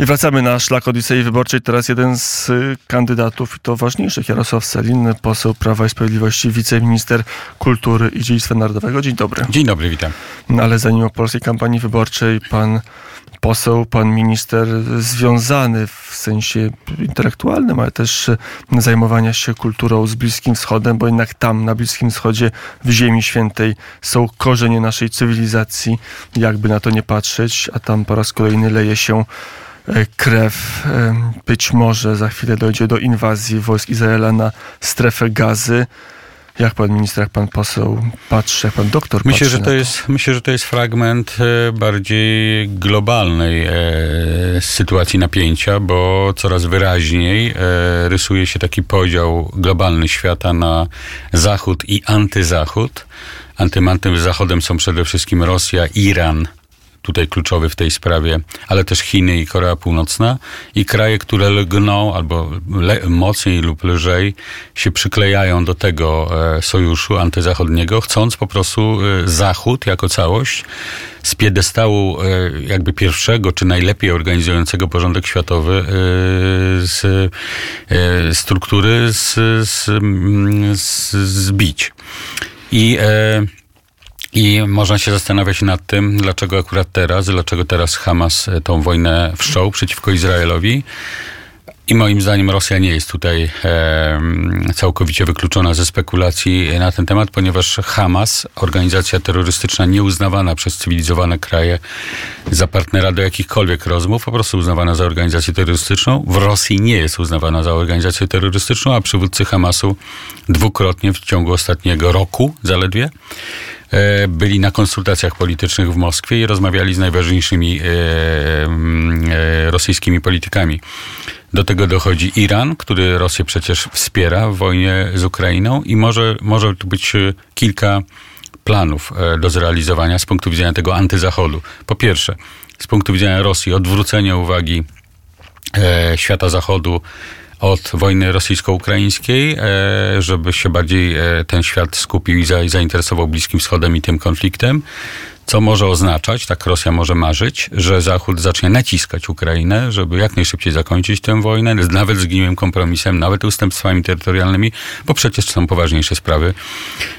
I wracamy na szlak Odisei Wyborczej. Teraz jeden z y, kandydatów, i to ważniejszych, Jarosław Selin, poseł Prawa i Sprawiedliwości, wiceminister kultury i dziedzictwa narodowego. Dzień dobry. Dzień dobry, witam. No, ale zanim o polskiej kampanii wyborczej, pan poseł, pan minister związany w sensie intelektualnym, ale też zajmowania się kulturą z Bliskim Wschodem, bo jednak tam, na Bliskim Wschodzie, w Ziemi Świętej są korzenie naszej cywilizacji, jakby na to nie patrzeć, a tam po raz kolejny leje się krew. E, być może za chwilę dojdzie do inwazji wojsk Izraela na strefę gazy. Jak pan minister, jak pan poseł patrzy, jak pan doktor myślę, patrzy że to, to, Jest, myślę, że to jest fragment e, bardziej globalnej e, sytuacji napięcia, bo coraz wyraźniej e, rysuje się taki podział globalny świata na zachód i antyzachód. Antymantym zachodem są przede wszystkim Rosja, Iran, tutaj kluczowy w tej sprawie, ale też Chiny i Korea Północna i kraje, które lgną albo le, mocniej lub lżej się przyklejają do tego e, sojuszu antyzachodniego, chcąc po prostu e, Zachód jako całość z piedestału e, jakby pierwszego czy najlepiej organizującego porządek światowy z struktury z, z, z, zbić. I e, i można się zastanawiać nad tym, dlaczego akurat teraz, dlaczego teraz Hamas e, tą wojnę wszczął przeciwko Izraelowi. I moim zdaniem Rosja nie jest tutaj e, całkowicie wykluczona ze spekulacji na ten temat, ponieważ Hamas, organizacja terrorystyczna nieuznawana przez cywilizowane kraje za partnera do jakichkolwiek rozmów, po prostu uznawana za organizację terrorystyczną. W Rosji nie jest uznawana za organizację terrorystyczną, a przywódcy Hamasu dwukrotnie w ciągu ostatniego roku zaledwie byli na konsultacjach politycznych w Moskwie i rozmawiali z najważniejszymi e, e, rosyjskimi politykami. Do tego dochodzi Iran, który Rosję przecież wspiera w wojnie z Ukrainą i może, może tu być kilka planów do zrealizowania z punktu widzenia tego antyzachodu. Po pierwsze, z punktu widzenia Rosji odwrócenie uwagi świata zachodu od wojny rosyjsko-ukraińskiej, e, żeby się bardziej e, ten świat skupił i zainteresował Bliskim Wschodem i tym konfliktem co może oznaczać, tak Rosja może marzyć, że Zachód zacznie naciskać Ukrainę, żeby jak najszybciej zakończyć tę wojnę, nawet z gniłym kompromisem, nawet ustępstwami terytorialnymi, bo przecież są poważniejsze sprawy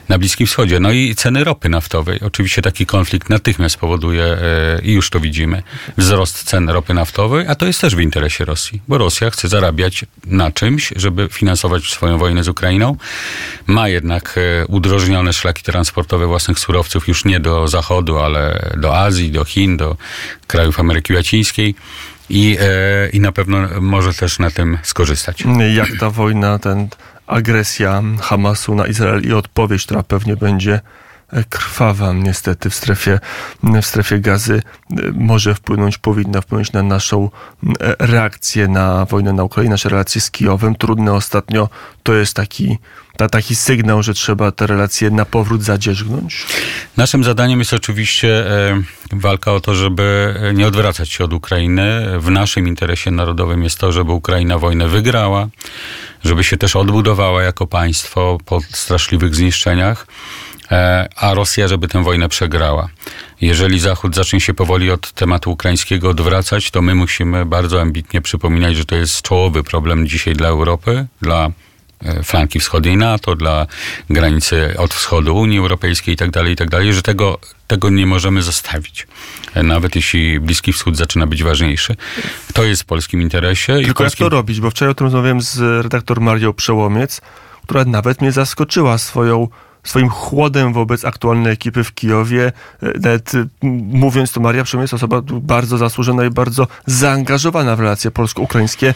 na Bliskim Wschodzie. No i ceny ropy naftowej. Oczywiście taki konflikt natychmiast powoduje, e, i już to widzimy, wzrost cen ropy naftowej, a to jest też w interesie Rosji, bo Rosja chce zarabiać na czymś, żeby finansować swoją wojnę z Ukrainą. Ma jednak e, udrożnione szlaki transportowe własnych surowców już nie do Zachodu, ale do Azji, do Chin, do krajów Ameryki Łacińskiej. I, e, I na pewno może też na tym skorzystać. Jak ta wojna, ten agresja Hamasu na Izrael i odpowiedź, która pewnie będzie krwawa niestety w strefie, w strefie gazy może wpłynąć, powinna wpłynąć na naszą reakcję na wojnę na Ukrainie, nasze relacje z Kijowem. Trudne ostatnio to jest taki, ta, taki sygnał, że trzeba te relacje na powrót zadzierzgnąć? Naszym zadaniem jest oczywiście e, walka o to, żeby nie odwracać się od Ukrainy. W naszym interesie narodowym jest to, żeby Ukraina wojnę wygrała, żeby się też odbudowała jako państwo po straszliwych zniszczeniach. E, a Rosja, żeby tę wojnę przegrała. Jeżeli Zachód zacznie się powoli od tematu ukraińskiego odwracać, to my musimy bardzo ambitnie przypominać, że to jest czołowy problem dzisiaj dla Europy, dla e, flanki wschodniej NATO, dla granicy od wschodu Unii Europejskiej itd., tak itd., tak że tego, tego nie możemy zostawić. E, nawet jeśli Bliski Wschód zaczyna być ważniejszy. To jest w polskim interesie. Tylko i polskim... jak to robić? Bo wczoraj o tym rozmawiałem z redaktor Marią Przełomiec, która nawet mnie zaskoczyła swoją swoim chłodem wobec aktualnej ekipy w Kijowie. Nawet mówiąc to, Maria Przemysł jest osoba bardzo zasłużona i bardzo zaangażowana w relacje polsko-ukraińskie.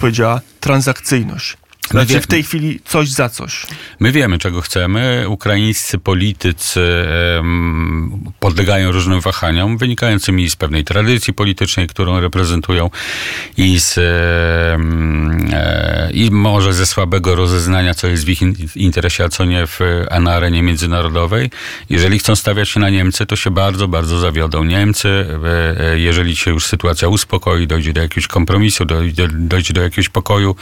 Powiedziała transakcyjność. Znaczy w tej chwili coś za coś. My wiemy, czego chcemy. Ukraińscy politycy podlegają różnym wahaniom, wynikającym i z pewnej tradycji politycznej, którą reprezentują, i, z, e, i może ze słabego rozeznania, co jest w ich interesie, a co nie w, na arenie międzynarodowej. Jeżeli chcą stawiać się na Niemcy, to się bardzo, bardzo zawiodą. Niemcy, e, e, jeżeli się już sytuacja uspokoi, dojdzie do jakiegoś kompromisu, dojdzie, dojdzie do jakiegoś pokoju,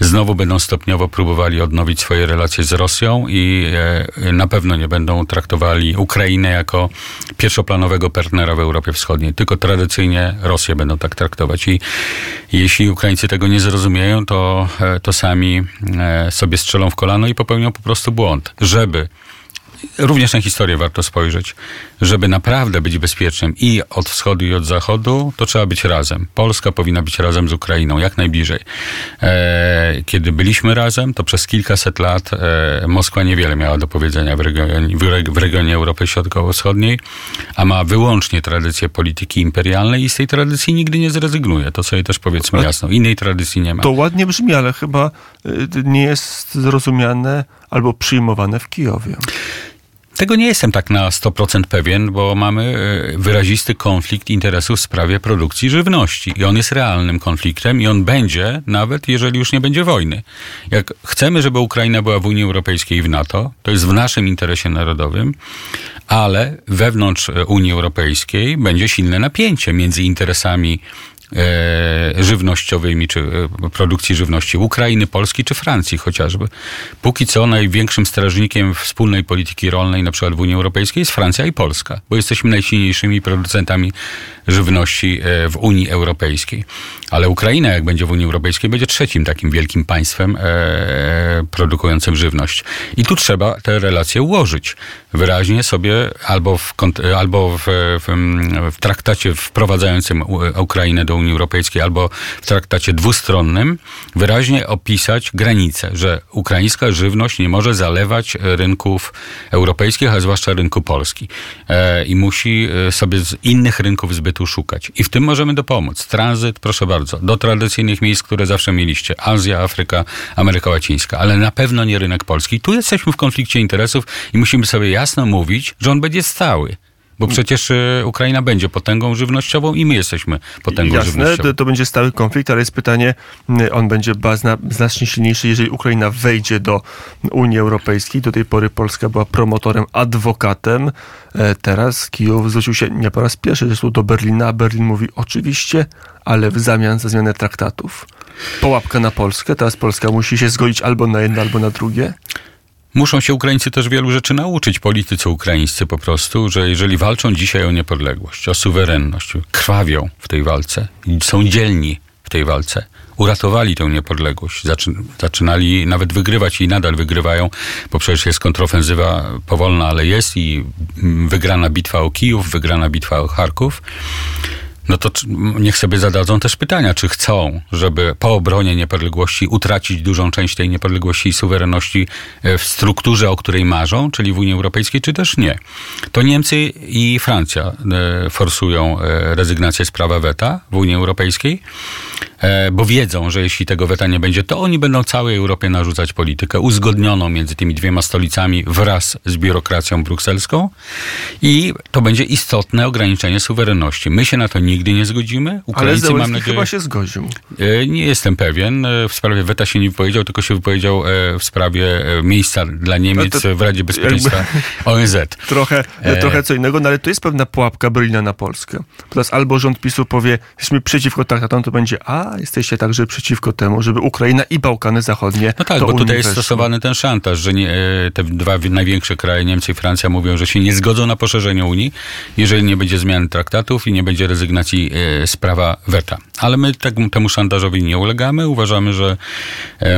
znowu będą stopniowo próbowali odnowić swoje relacje z Rosją i e, na pewno nie będą traktowali Ukrainę jako pierwszoplanowego partnera w Europie Wschodniej. Tylko tradycyjnie Rosję będą tak traktować. I jeśli Ukraińcy tego nie zrozumieją, to, e, to sami e, sobie strzelą w kolano i popełnią po prostu błąd. Żeby również na historię warto spojrzeć. Żeby naprawdę być bezpiecznym i od wschodu, i od zachodu, to trzeba być razem. Polska powinna być razem z Ukrainą, jak najbliżej. E, kiedy byliśmy razem, to przez kilkaset lat e, Moskwa niewiele miała do powiedzenia w regionie, w regionie Europy Środkowo-Wschodniej, a ma wyłącznie tradycję polityki imperialnej i z tej tradycji nigdy nie zrezygnuje. To sobie też powiedzmy jasno. Innej tradycji nie ma. To ładnie brzmi, ale chyba y, nie jest zrozumiane albo przyjmowane w Kijowie. Tego nie jestem tak na 100% pewien, bo mamy e, wyrazisty konflikt interesów w sprawie produkcji żywności. I on jest realnym konfliktem i on będzie, nawet jeżeli już nie będzie wojny. Jak chcemy, żeby Ukraina była w Unii Europejskiej i w NATO, to jest w naszym interesie narodowym, ale wewnątrz e, Unii Europejskiej będzie silne napięcie między interesami żywnościowymi, czy e, produkcji żywności Ukrainy, Polski czy Francji chociażby. Póki co największym strażnikiem wspólnej polityki rolnej na przykład w Unii Europejskiej jest Francja i Polska, bo jesteśmy najsilniejszymi producentami żywności e, w Unii Europejskiej. Ale Ukraina, jak będzie w Unii Europejskiej, będzie trzecim takim wielkim państwem e, produkującym żywność. I tu trzeba te relacje ułożyć. Wyraźnie sobie albo w, albo w, w, w traktacie wprowadzającym Ukrainę do Unii Europejskiej, albo w traktacie dwustronnym wyraźnie opisać granice, że ukraińska żywność nie może zalewać rynków europejskich, a zwłaszcza rynku Polski. E, I musi sobie z innych rynków zbyt tu szukać. I w tym możemy dopomóc. Tranzyt, proszę bardzo, do tradycyjnych miejsc, które zawsze mieliście. Azja, Afryka, Ameryka Łacińska, ale na pewno nie rynek polski. Tu jesteśmy w konflikcie interesów i musimy sobie jasno mówić, że on będzie stały. Bo przecież e, Ukraina będzie potęgą żywnościową i my jesteśmy potęgą Jasne, żywnościową. To, to będzie stały konflikt, ale jest pytanie, on będzie bazna, znacznie silniejszy, jeżeli Ukraina wejdzie do Unii Europejskiej. Do tej pory Polska była promotorem, adwokatem. E, teraz Kijów zwrócił się nie po raz pierwszy zresztą do Berlina, a Berlin mówi oczywiście, ale w zamian za zmianę traktatów. Połapka na Polskę, teraz Polska musi się zgodzić albo na jedno, albo na drugie. Muszą się Ukraińcy też wielu rzeczy nauczyć, politycy ukraińscy po prostu, że jeżeli walczą dzisiaj o niepodległość, o suwerenność, krwawią w tej walce, są dzielni w tej walce, uratowali tę niepodległość, zaczynali nawet wygrywać i nadal wygrywają, bo przecież jest kontrofensywa powolna, ale jest i wygrana bitwa o Kijów, wygrana bitwa o Charków no to niech sobie zadadzą też pytania, czy chcą, żeby po obronie niepodległości utracić dużą część tej niepodległości i suwerenności e, w strukturze, o której marzą, czyli w Unii Europejskiej, czy też nie. To Niemcy i Francja e, forsują e, rezygnację z prawa weta w Unii Europejskiej. E, bo wiedzą, że jeśli tego weta nie będzie, to oni będą całej Europie narzucać politykę uzgodnioną między tymi dwiema stolicami wraz z biurokracją brukselską i to będzie istotne ograniczenie suwerenności. My się na to nigdy nie zgodzimy. Ukraińcy, Ale mam nadzieję, chyba się zgodził. E, nie jestem pewien. E, w sprawie weta się nie wypowiedział, tylko się wypowiedział w sprawie miejsca dla Niemiec w Radzie Bezpieczeństwa ONZ. Trochę, trochę co innego, no ale to jest pewna pułapka Berlina na Polskę. Teraz albo rząd PiSu powie, jesteśmy przeciwko traktatom, to będzie a, jesteście także przeciwko temu, żeby Ukraina i Bałkany Zachodnie. No tak, bo tutaj jest stosowany ten szantaż, że nie, e, te dwa największe kraje, Niemcy i Francja, mówią, że się nie zgodzą na poszerzenie Unii, jeżeli nie będzie zmiany traktatów i nie będzie rezygnacji e, z prawa weta. Ale my temu, szantażowi nie ulegamy. Uważamy, że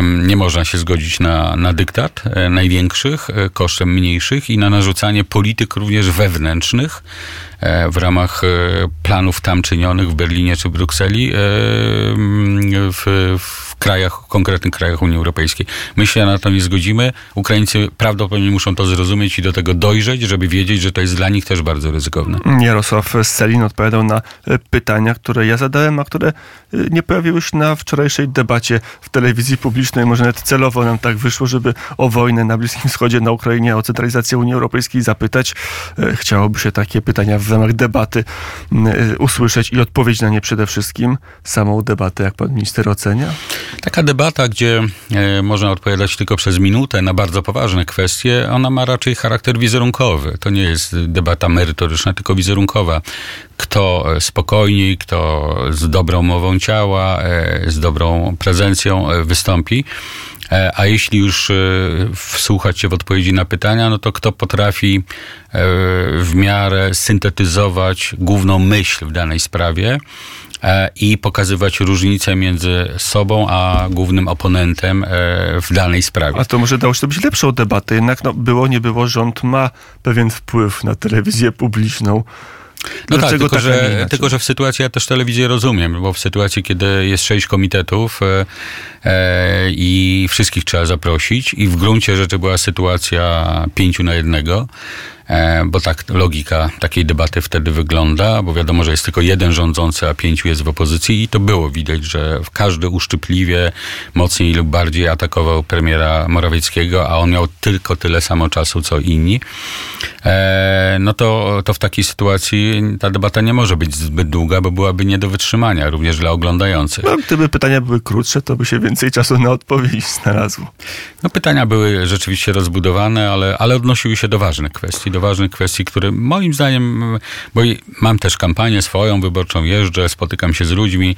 nie można się zgodzić na, na dyktat e, największych kosztem mniejszych i na narzucanie polityk również wewnętrznych w ramach e, planów tam czynionych w Berlinie czy Brukseli e, w, krajach, konkretnych krajach Unii Europejskiej. My się na to nie zgodzimy. Ukraińcy prawdopodobnie muszą to zrozumieć i do tego dojrzeć, żeby wiedzieć, że to jest dla nich też bardzo ryzykowne. Jarosław Selin odpowiadał na pytania, które ja zadałem, a które nie pojawiły się na wczorajszej debacie w telewizji publicznej. Może nawet celowo nam tak wyszło, żeby o wojnę na Bliskim Wschodzie, na Ukrainie, o centralizację Unii Europejskiej zapytać. Chciałoby się takie pytania w ramach debaty usłyszeć i odpowiedzieć na nie przede wszystkim. Samą debatę, jak pan minister ocenia? Taka debata, gdzie e, można odpowiadać tylko przez minutę na bardzo poważne kwestie, ona ma raczej charakter wizerunkowy. To nie jest debata merytoryczna, tylko wizerunkowa. Kto spokojniej, kto z dobrą mową ciała, e, z dobrą prezencją e, wystąpi E, a jeśli już e, wsłuchać się w odpowiedzi na pytania, no to kto potrafi e, w miarę syntetyzować główną myśl w danej sprawie i pokazywać różnice między sobą a głównym oponentem w danej sprawie. A to może dało się to być lepszą debatę. Jednak no, było, nie było, rząd ma pewien wpływ na telewizję publiczną. No tak, tylko, tak, że, tylko że w sytuacji, ja też telewizję rozumiem, bo w sytuacji, kiedy jest sześć komitetów e, e, i wszystkich trzeba zaprosić i w gruncie rzeczy była sytuacja pięciu na jednego, E, bo tak logika takiej debaty wtedy wygląda, bo wiadomo, że jest tylko jeden rządzący, a pięciu jest w opozycji i to było widać, że każdy uszczypliwie mocniej lub bardziej atakował premiera Morawieckiego, a on miał tylko tyle samo czasu, co inni. E, no to, to w takiej sytuacji ta debata nie może być zbyt długa, bo byłaby nie do wytrzymania, również dla oglądających. No, gdyby pytania były krótsze, to by się więcej czasu na odpowiedź znalazło. No pytania były rzeczywiście rozbudowane, ale, ale odnosiły się do ważnych kwestii, do ważnych kwestii, które moim zdaniem, bo mam też kampanię swoją wyborczą, jeżdżę, spotykam się z ludźmi,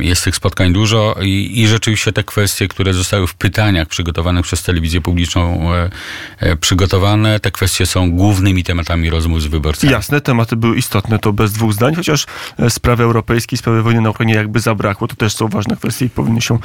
jest tych spotkań dużo i, i rzeczywiście te kwestie, które zostały w pytaniach przygotowanych przez telewizję publiczną e, e, przygotowane, te kwestie są głównymi tematami rozmów z wyborcami. Jasne, tematy były istotne, to bez dwóch zdań, chociaż e, sprawy europejskie, sprawy wojny na Ukrainie jakby zabrakło, to też są ważne kwestie i powinny się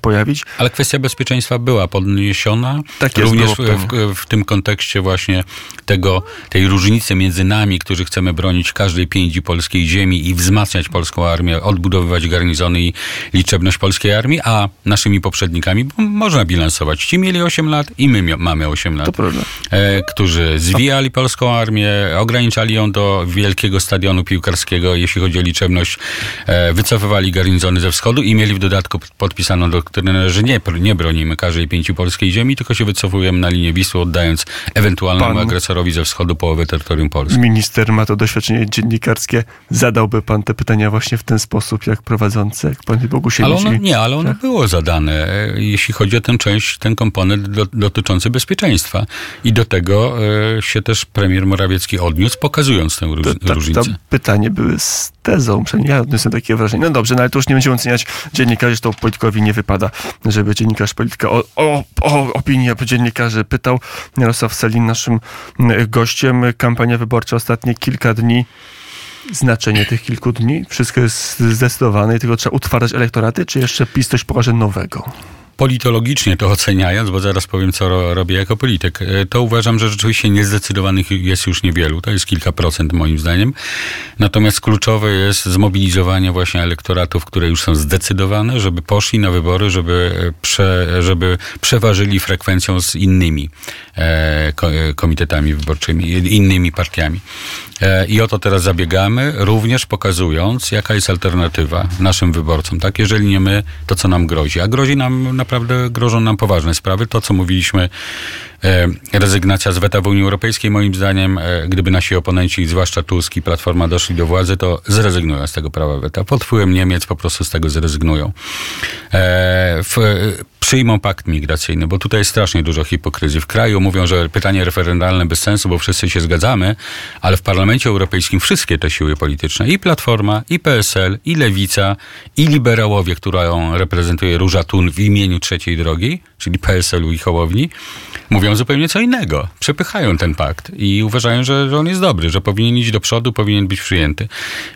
pojawić. Ale kwestia bezpieczeństwa była podniesiona, tak jest, również w, w, w tym kontekście właśnie tego, tej różnicy między nami, którzy chcemy bronić każdej pięści polskiej ziemi i wzmacniać polską armię, odbudowywać garnizony i liczebność polskiej armii, a naszymi poprzednikami można bilansować. Ci mieli 8 lat i my mamy 8 lat. To prawda. E, którzy zwijali polską armię, ograniczali ją do wielkiego stadionu piłkarskiego, jeśli chodzi o liczebność, e, wycofywali garnizony ze wschodu i mieli w dodatku podpisaną doktrynę, że nie, nie bronimy każdej pięci polskiej ziemi, tylko się wycofujemy na linię Wisły, oddając ewentualnemu Pan... agresorowi ze wschodu połowy terytorium Polski. Minister ma to doświadczenie dziennikarskie. Zadałby pan te pytania właśnie w ten sposób, jak prowadzący, jak pan Bogusiewicz? Ale ono, nie, ale ono tak? było zadane, jeśli chodzi o tę część, ten komponent do, dotyczący bezpieczeństwa. I do tego e, się też premier Morawiecki odniósł, pokazując tę róż, to, różnicę. To pytanie były z tezą, przynajmniej ja odniosłem takie wrażenie. No dobrze, no ale to już nie będziemy oceniać dziennikarzy, to politykowi nie wypada, żeby dziennikarz polityka o, o, o opinię dziennikarzy pytał. Jarosław Selin, naszym gościem. Kampania wyborcza ostatnie kilka dni znaczenie tych kilku dni? Wszystko jest zdecydowane i tylko trzeba utwarzać elektoraty, czy jeszcze PiS coś pokaże nowego? Politologicznie to oceniając, bo zaraz powiem, co ro, robię jako polityk, e, to uważam, że rzeczywiście niezdecydowanych jest już niewielu. To jest kilka procent moim zdaniem. Natomiast kluczowe jest zmobilizowanie właśnie elektoratów, które już są zdecydowane, żeby poszli na wybory, żeby, e, prze, żeby przeważyli frekwencją z innymi e, komitetami wyborczymi, innymi partiami. I o to teraz zabiegamy, również pokazując, jaka jest alternatywa naszym wyborcom. Tak, jeżeli nie my, to co nam grozi? A grozi nam, naprawdę grożą nam poważne sprawy. To, co mówiliśmy, rezygnacja z weta w Unii Europejskiej, moim zdaniem, e, gdyby nasi oponenci, zwłaszcza Tusk i Platforma doszli do władzy, to zrezygnują z tego prawa weta. Pod wpływem Niemiec po prostu z tego zrezygnują. W, przyjmą pakt migracyjny, bo tutaj jest strasznie dużo hipokryzji. W kraju mówią, że pytanie referendalne bez sensu, bo wszyscy się zgadzamy, ale w Parlamencie Europejskim wszystkie te siły polityczne, i Platforma, i PSL, i Lewica, i liberałowie, którą reprezentuje Róża Tun w imieniu Trzeciej Drogi, czyli PSL-u i Hołowni, mówią zupełnie co innego. Przepychają ten pakt i uważają, że, że on jest dobry, że powinien iść do przodu, powinien być przyjęty.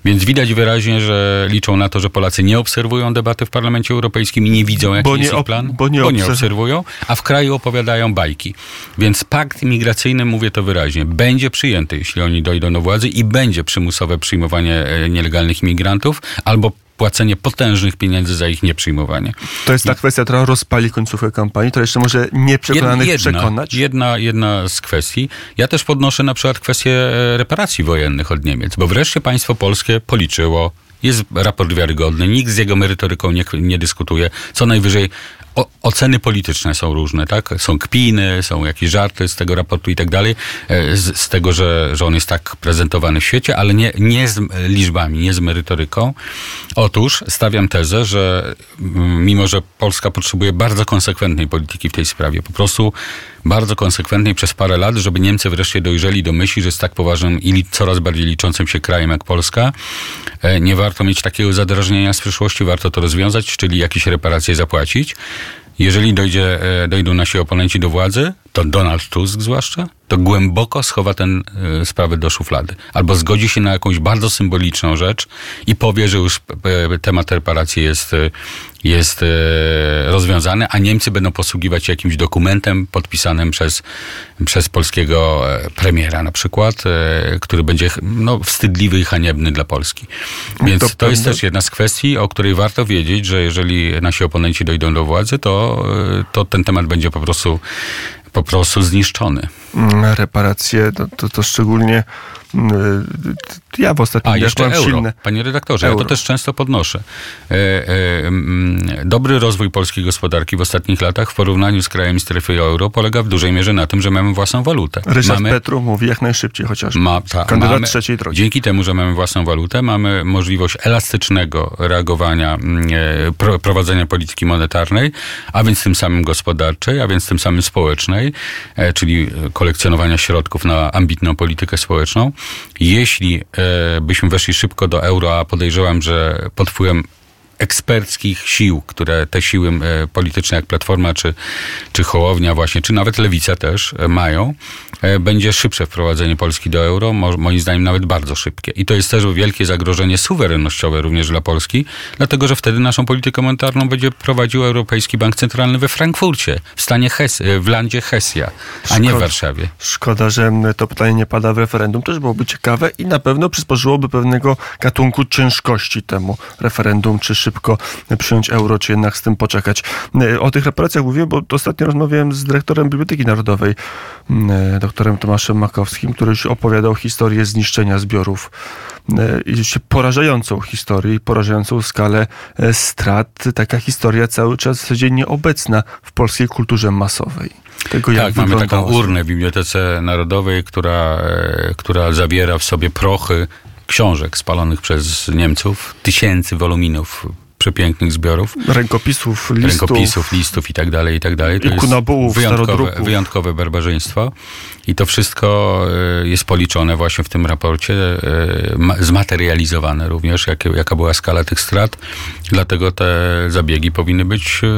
Więc widać wyraźnie, że liczą na to, że Polacy nie obserwują debaty w Parlamencie Europejskim i nie widzą, jaki jest ich plan bo nie, bo nie obserwują, a w kraju opowiadają bajki. Więc pakt migracyjny, mówię to wyraźnie, będzie przyjęty, jeśli oni dojdą do władzy i będzie przymusowe przyjmowanie e, nielegalnych imigrantów albo płacenie potężnych pieniędzy za ich nieprzyjmowanie. To jest ta kwestia, która rozpali końcówkę kampanii, to jeszcze może nieprzekonanych jedna, przekonać? Jedna, jedna z kwestii. Ja też podnoszę na przykład kwestię e, reparacji wojennych od Niemiec, bo wreszcie państwo polskie policzyło, jest raport wiarygodny, nikt z jego merytoryką nie, nie dyskutuje. Co najwyżej o, oceny polityczne są różne, tak? Są kpiny, są jakieś żarty z tego raportu i tak dalej, e, z, z, tego, że, że on jest tak prezentowany w świecie, ale nie, nie z liczbami, nie z merytoryką. Otóż stawiam tezę, że mm, mimo, że Polska potrzebuje bardzo konsekwentnej polityki w tej sprawie, po prostu bardzo konsekwentnej przez parę lat, żeby Niemcy wreszcie dojrzeli do myśli, że z tak poważnym i coraz bardziej liczącym się krajem jak Polska e, nie warto mieć takiego zadrażnienia z przyszłości, warto to rozwiązać, czyli jakieś reparacje zapłacić Jeżeli dojdzie, e, dojdą nasi oponenci do władzy, to Donald Tusk zwłaszcza, to głęboko schowa tę y, sprawę do szuflady. Albo zgodzi się na jakąś bardzo symboliczną rzecz i powie, że już y, temat reparacji jest, jest y, rozwiązany, a Niemcy będą posługiwać się jakimś dokumentem podpisanym przez, przez polskiego e, premiera na przykład, e, który będzie no, wstydliwy i haniebny dla Polski. Więc to, to jest też jedna z kwestii, o której warto wiedzieć, że jeżeli nasi oponenci dojdą do władzy, to, to ten temat będzie po prostu po prostu zniszczony. Mm, reparacje to, to, to szczególnie mm, ja w ostatnim A, jeszcze euro. Silne... Panie redaktorze, euro. ja to też często podnoszę. E, e, mm, dobry rozwój polskiej gospodarki w ostatnich latach w porównaniu z krajami strefy euro polega w dużej mierze na tym, że mamy własną walutę. Ryszard mamy... Petru mówi jak najszybciej chociaż. Ma, ta, Kandydat mamy, trzeciej drogi. Dzięki temu, że mamy własną walutę, mamy możliwość elastycznego reagowania, e, prowadzenia polityki monetarnej, a więc tym samym gospodarczej, a więc tym samym społecznej, e, czyli kolekcjonowania środków na ambitną politykę społeczną. Jeśli e, byśmy weszli szybko do euro, a podejrzewam, że pod wpływem eksperckich sił, które te siły e, polityczne jak Platforma czy, czy Hołownia właśnie, czy nawet Lewica też e, mają, e, będzie szybsze wprowadzenie Polski do euro, moim zdaniem nawet bardzo szybkie. I to jest też wielkie zagrożenie suwerennościowe również dla Polski, dlatego że wtedy naszą politykę monetarną będzie prowadził Europejski Bank Centralny we Frankfurcie, w stanie Hes w landzie Hesja, a Szkoda, nie w Warszawie. Szkoda, że to pytanie nie pada w referendum, też byłoby ciekawe i na pewno przysporzyłoby pewnego gatunku ciężkości temu referendum, czy szybko przyjąć euro, czy jednak z tym poczekać. O tych reparacjach mówiłem, bo ostatnio rozmawiałem z dyrektorem Biblioteki Narodowej, mm, doktorem Tomaszem Makowskim, który już opowiadał historię zniszczenia zbiorów i porażającą historię, porażającą skalę e, strat. Taka historia cały czas codziennie obecna w polskiej kulturze masowej. Tego, tak, mamy taką urnę w Bibliotece Narodowej, która, e, która zawiera w sobie prochy książek spalonych przez Niemców, tysięcy woluminów przepięknych zbiorów. Rękopisów, listów. Rękopisów, listów i tak dalej, i tak dalej. To jest wyjątkowe, wyjątkowe barbarzyństwo. I to wszystko e, jest policzone właśnie w tym raporcie, e, zmaterializowane również, jak, jaka była skala tych strat. Dlatego te zabiegi powinny być e,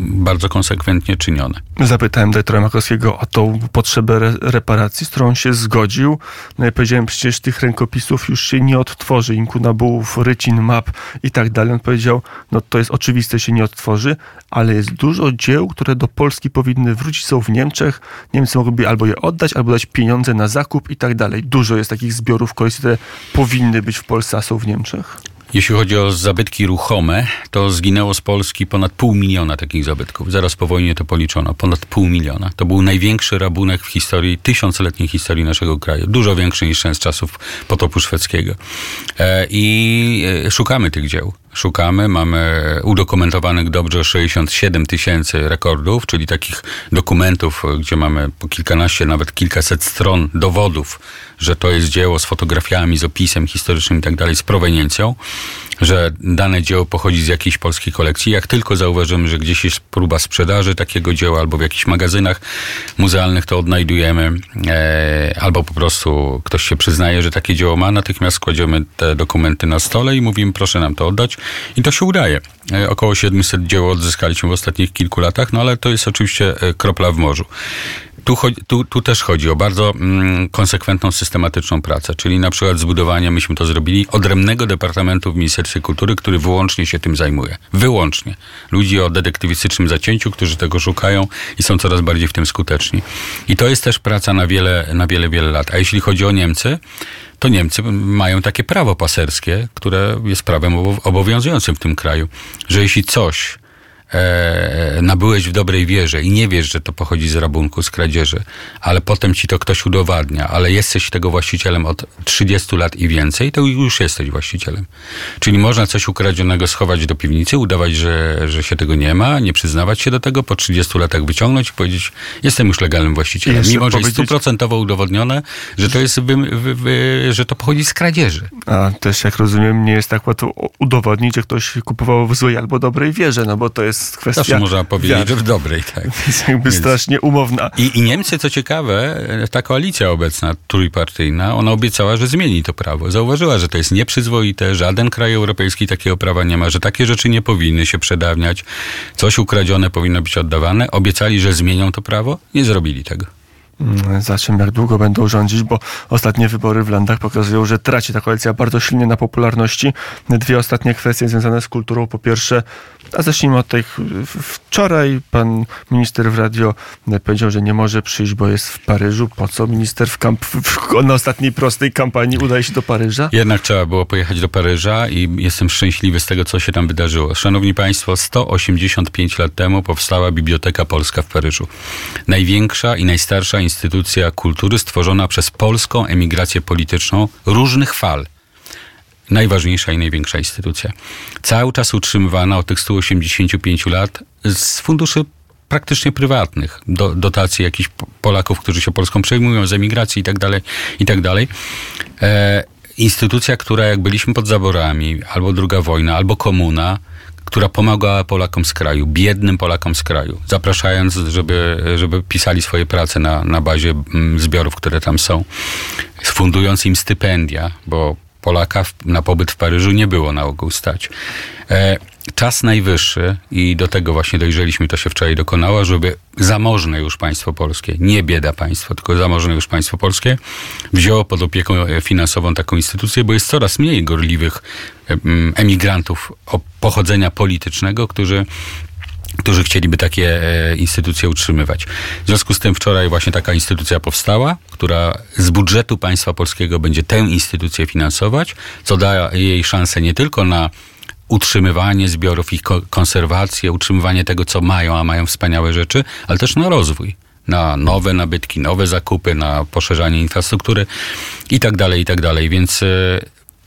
bardzo konsekwentnie czynione. Zapytałem dyrektora Makowskiego o tą potrzebę reparacji, z którą się zgodził. No i powiedziałem, przecież tych rękopisów już się nie odtworzy, inkunabułów, rycin, map i tak dalej. On powiedział, no to jest oczywiste, się nie odtworzy, ale jest dużo dzieł, które do Polski powinny wrócić, są w Niemczech. Niemcy mogłyby albo je oddać, albo dać pieniądze na zakup i tak dalej. Dużo jest takich zbiorów kolekcji, które powinny być w Polsce, a są w Niemczech. Jeśli chodzi o zabytki ruchome, to zginęło z Polski ponad pół miliona takich zabytków. Zaraz po wojnie to policzono. Ponad pół miliona. To był największy rabunek w historii, tysiącletniej historii naszego kraju. Dużo większy niż ten z czasów potopu szwedzkiego. E, I e, szukamy tych dzieł szukamy. Mamy udokumentowanych dobrze 67 tysięcy rekordów, czyli takich dokumentów, gdzie mamy po kilkanaście, nawet kilkaset stron dowodów, że to jest dzieło z fotografiami, z opisem historycznym i tak dalej, z proweniencją że dane dzieło pochodzi z jakiejś polskiej kolekcji. Jak tylko zauważymy, że gdzieś jest próba sprzedaży takiego dzieła albo w jakichś magazynach muzealnych, to odnajdujemy, e, albo po prostu ktoś się przyznaje, że takie dzieło ma, natychmiast kładziemy te dokumenty na stole i mówimy, proszę nam to oddać. I to się udaje. E, około 700 dzieł odzyskaliśmy w ostatnich kilku latach, no ale to jest oczywiście e, kropla w morzu. Tu, tu, tu, też chodzi o bardzo mm, konsekwentną, systematyczną pracę, czyli na przykład zbudowanie, myśmy to zrobili, odrębnego departamentu w Ministerstwie Kultury, który wyłącznie się tym zajmuje. Wyłącznie. Ludzi o detektywistycznym zacięciu, którzy tego szukają i są coraz bardziej w tym skuteczni. I to jest też praca na wiele, na wiele, wiele lat. A jeśli chodzi o Niemcy, to Niemcy mają takie prawo paserskie, które jest prawem obowiązującym w tym kraju, że jeśli coś e, nabyłeś w dobrej wierze i nie wiesz, że to pochodzi z rabunku, z kradzieży, ale potem ci to ktoś udowadnia, ale jesteś tego właścicielem od 30 lat i więcej, to już jesteś właścicielem. Czyli można coś ukradzionego schować do piwnicy, udawać, że, że się tego nie ma, nie przyznawać się do tego, po 30 latach wyciągnąć i powiedzieć, jestem już legalnym właścicielem. Mimo, że jest stuprocentowo udowodnione, że to jest, wy, wy, wy, że to pochodzi z kradzieży. A też, jak rozumiem, nie jest tak łatwo udowodnić, że ktoś kupował w złej albo dobrej wierze, no bo to jest jest kwestia Zawsze można powiedzieć, wiary. że w dobrej, tak. Jest jakby Więc- strasznie umowna. I, I Niemcy, co ciekawe, ta koalicja obecna, trójpartyjna, ona obiecała, że zmieni to prawo. Zauważyła, że to jest nieprzyzwoite, żaden kraj europejski takiego prawa nie ma, że takie rzeczy nie powinny się przedawniać, coś ukradzione powinno być oddawane. Obiecali, że zmienią to prawo, nie zrobili tego. Mm, Zobaczymy, jak długo będą rządzić, bo ostatnie wybory w landach pokazują, że traci ta koalicja bardzo silnie na popularności. Dwie ostatnie kwestie związane z kulturą. Po pierwsze, a zacznijmy od tych. Wczoraj pan minister w radio powiedział, że nie może przyjść, bo jest w Paryżu. Po co minister w kamp- w, na ostatniej prostej kampanii udaje się do Paryża? Jednak trzeba było pojechać do Paryża i jestem szczęśliwy z tego, co się tam wydarzyło. Szanowni Państwo, 185 lat temu powstała Biblioteka Polska w Paryżu. Największa i najstarsza instytucja kultury stworzona przez polską emigrację polityczną różnych fal. Najważniejsza i największa instytucja. Cały czas utrzymywana od tych 185 lat z funduszy praktycznie prywatnych, do, dotacji jakichś Po- Polaków, którzy się Polską przejmują, z emigracji i tak dalej, i tak dalej. E, instytucja, która jak byliśmy pod zaborami, albo druga wojna, albo komuna, która pomagała Polakom z kraju, biednym Polakom z kraju, zapraszając, żeby, żeby pisali swoje prace na, na bazie mm, zbiorów, które tam są, fundując im stypendia, bo Polaka na pobyt w Paryżu nie było na ogół stać. E, czas najwyższy i do tego właśnie dojrzeliśmy, to się wczoraj dokonało, żeby zamożne już państwo polskie, nie bieda państwo, tylko zamożne już państwo polskie, wzięło pod opieką e, finansową taką instytucję, bo jest coraz mniej gorliwych mm, emigrantów pochodzenia politycznego, którzy którzy chcieliby takie e, instytucje utrzymywać. W związku z tym wczoraj właśnie taka instytucja powstała, która z budżetu państwa polskiego będzie tę instytucję finansować, co da jej szansę nie tylko na utrzymywanie zbiorów, ich ko- konserwację, utrzymywanie tego, co mają, a mają wspaniałe rzeczy, ale też na rozwój, na nowe nabytki, nowe zakupy, na poszerzanie infrastruktury i tak dalej, i tak dalej. Więc e,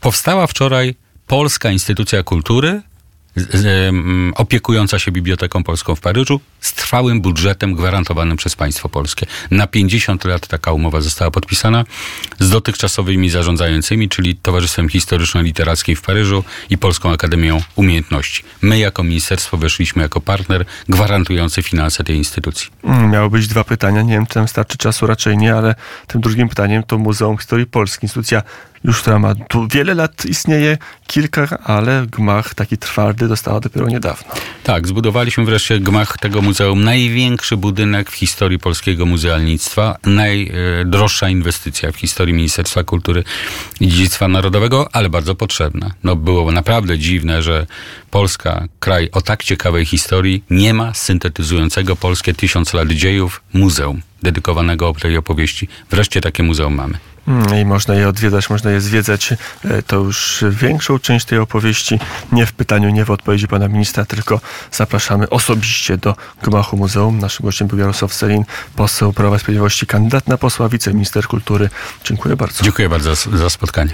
powstała wczoraj Polska Instytucja Kultury, opiekująca się Biblioteką Polską w Paryżu z trwałym budżetem gwarantowanym przez państwo polskie. Na 50 lat taka umowa została podpisana z dotychczasowymi zarządzającymi, czyli Towarzystwem Historyczno-Literackim w Paryżu i Polską Akademią Umiejętności. My jako ministerstwo weszliśmy jako partner gwarantujący finanse tej instytucji. Mm, Miało być dwa pytania. Nie wiem, czy nam starczy czasu, raczej nie, ale tym drugim pytaniem to Muzeum Historii Polski. Instytucja już, która ma tu wiele lat istnieje, kilka, ale gmach taki twardy dostała dopiero niedawno. Tak, zbudowaliśmy wreszcie gmach tego muzeum. Największy budynek w historii polskiego muzealnictwa, najdroższa inwestycja w historii Ministerstwa Kultury i Dziedzictwa Narodowego, ale bardzo potrzebna. No było naprawdę dziwne, że Polska, kraj o tak ciekawej historii, nie ma syntetyzującego polskie tysiąc lat dziejów muzeum dedykowanego tej opowieści. Wreszcie takie muzeum mamy. Mm, I można je odwiedzać, można je zwiedzać. E, To już większą część tej opowieści nie w pytaniu, nie w odpowiedzi pana ministra, tylko zapraszamy osobiście do gmachu muzeum. Naszym gościem był Jarosław Selin, poseł Prawa Sprawiedliwości, kandydat na posła, wiceminister kultury. Dziękuję bardzo. Dziękuję bardzo za, za spotkanie.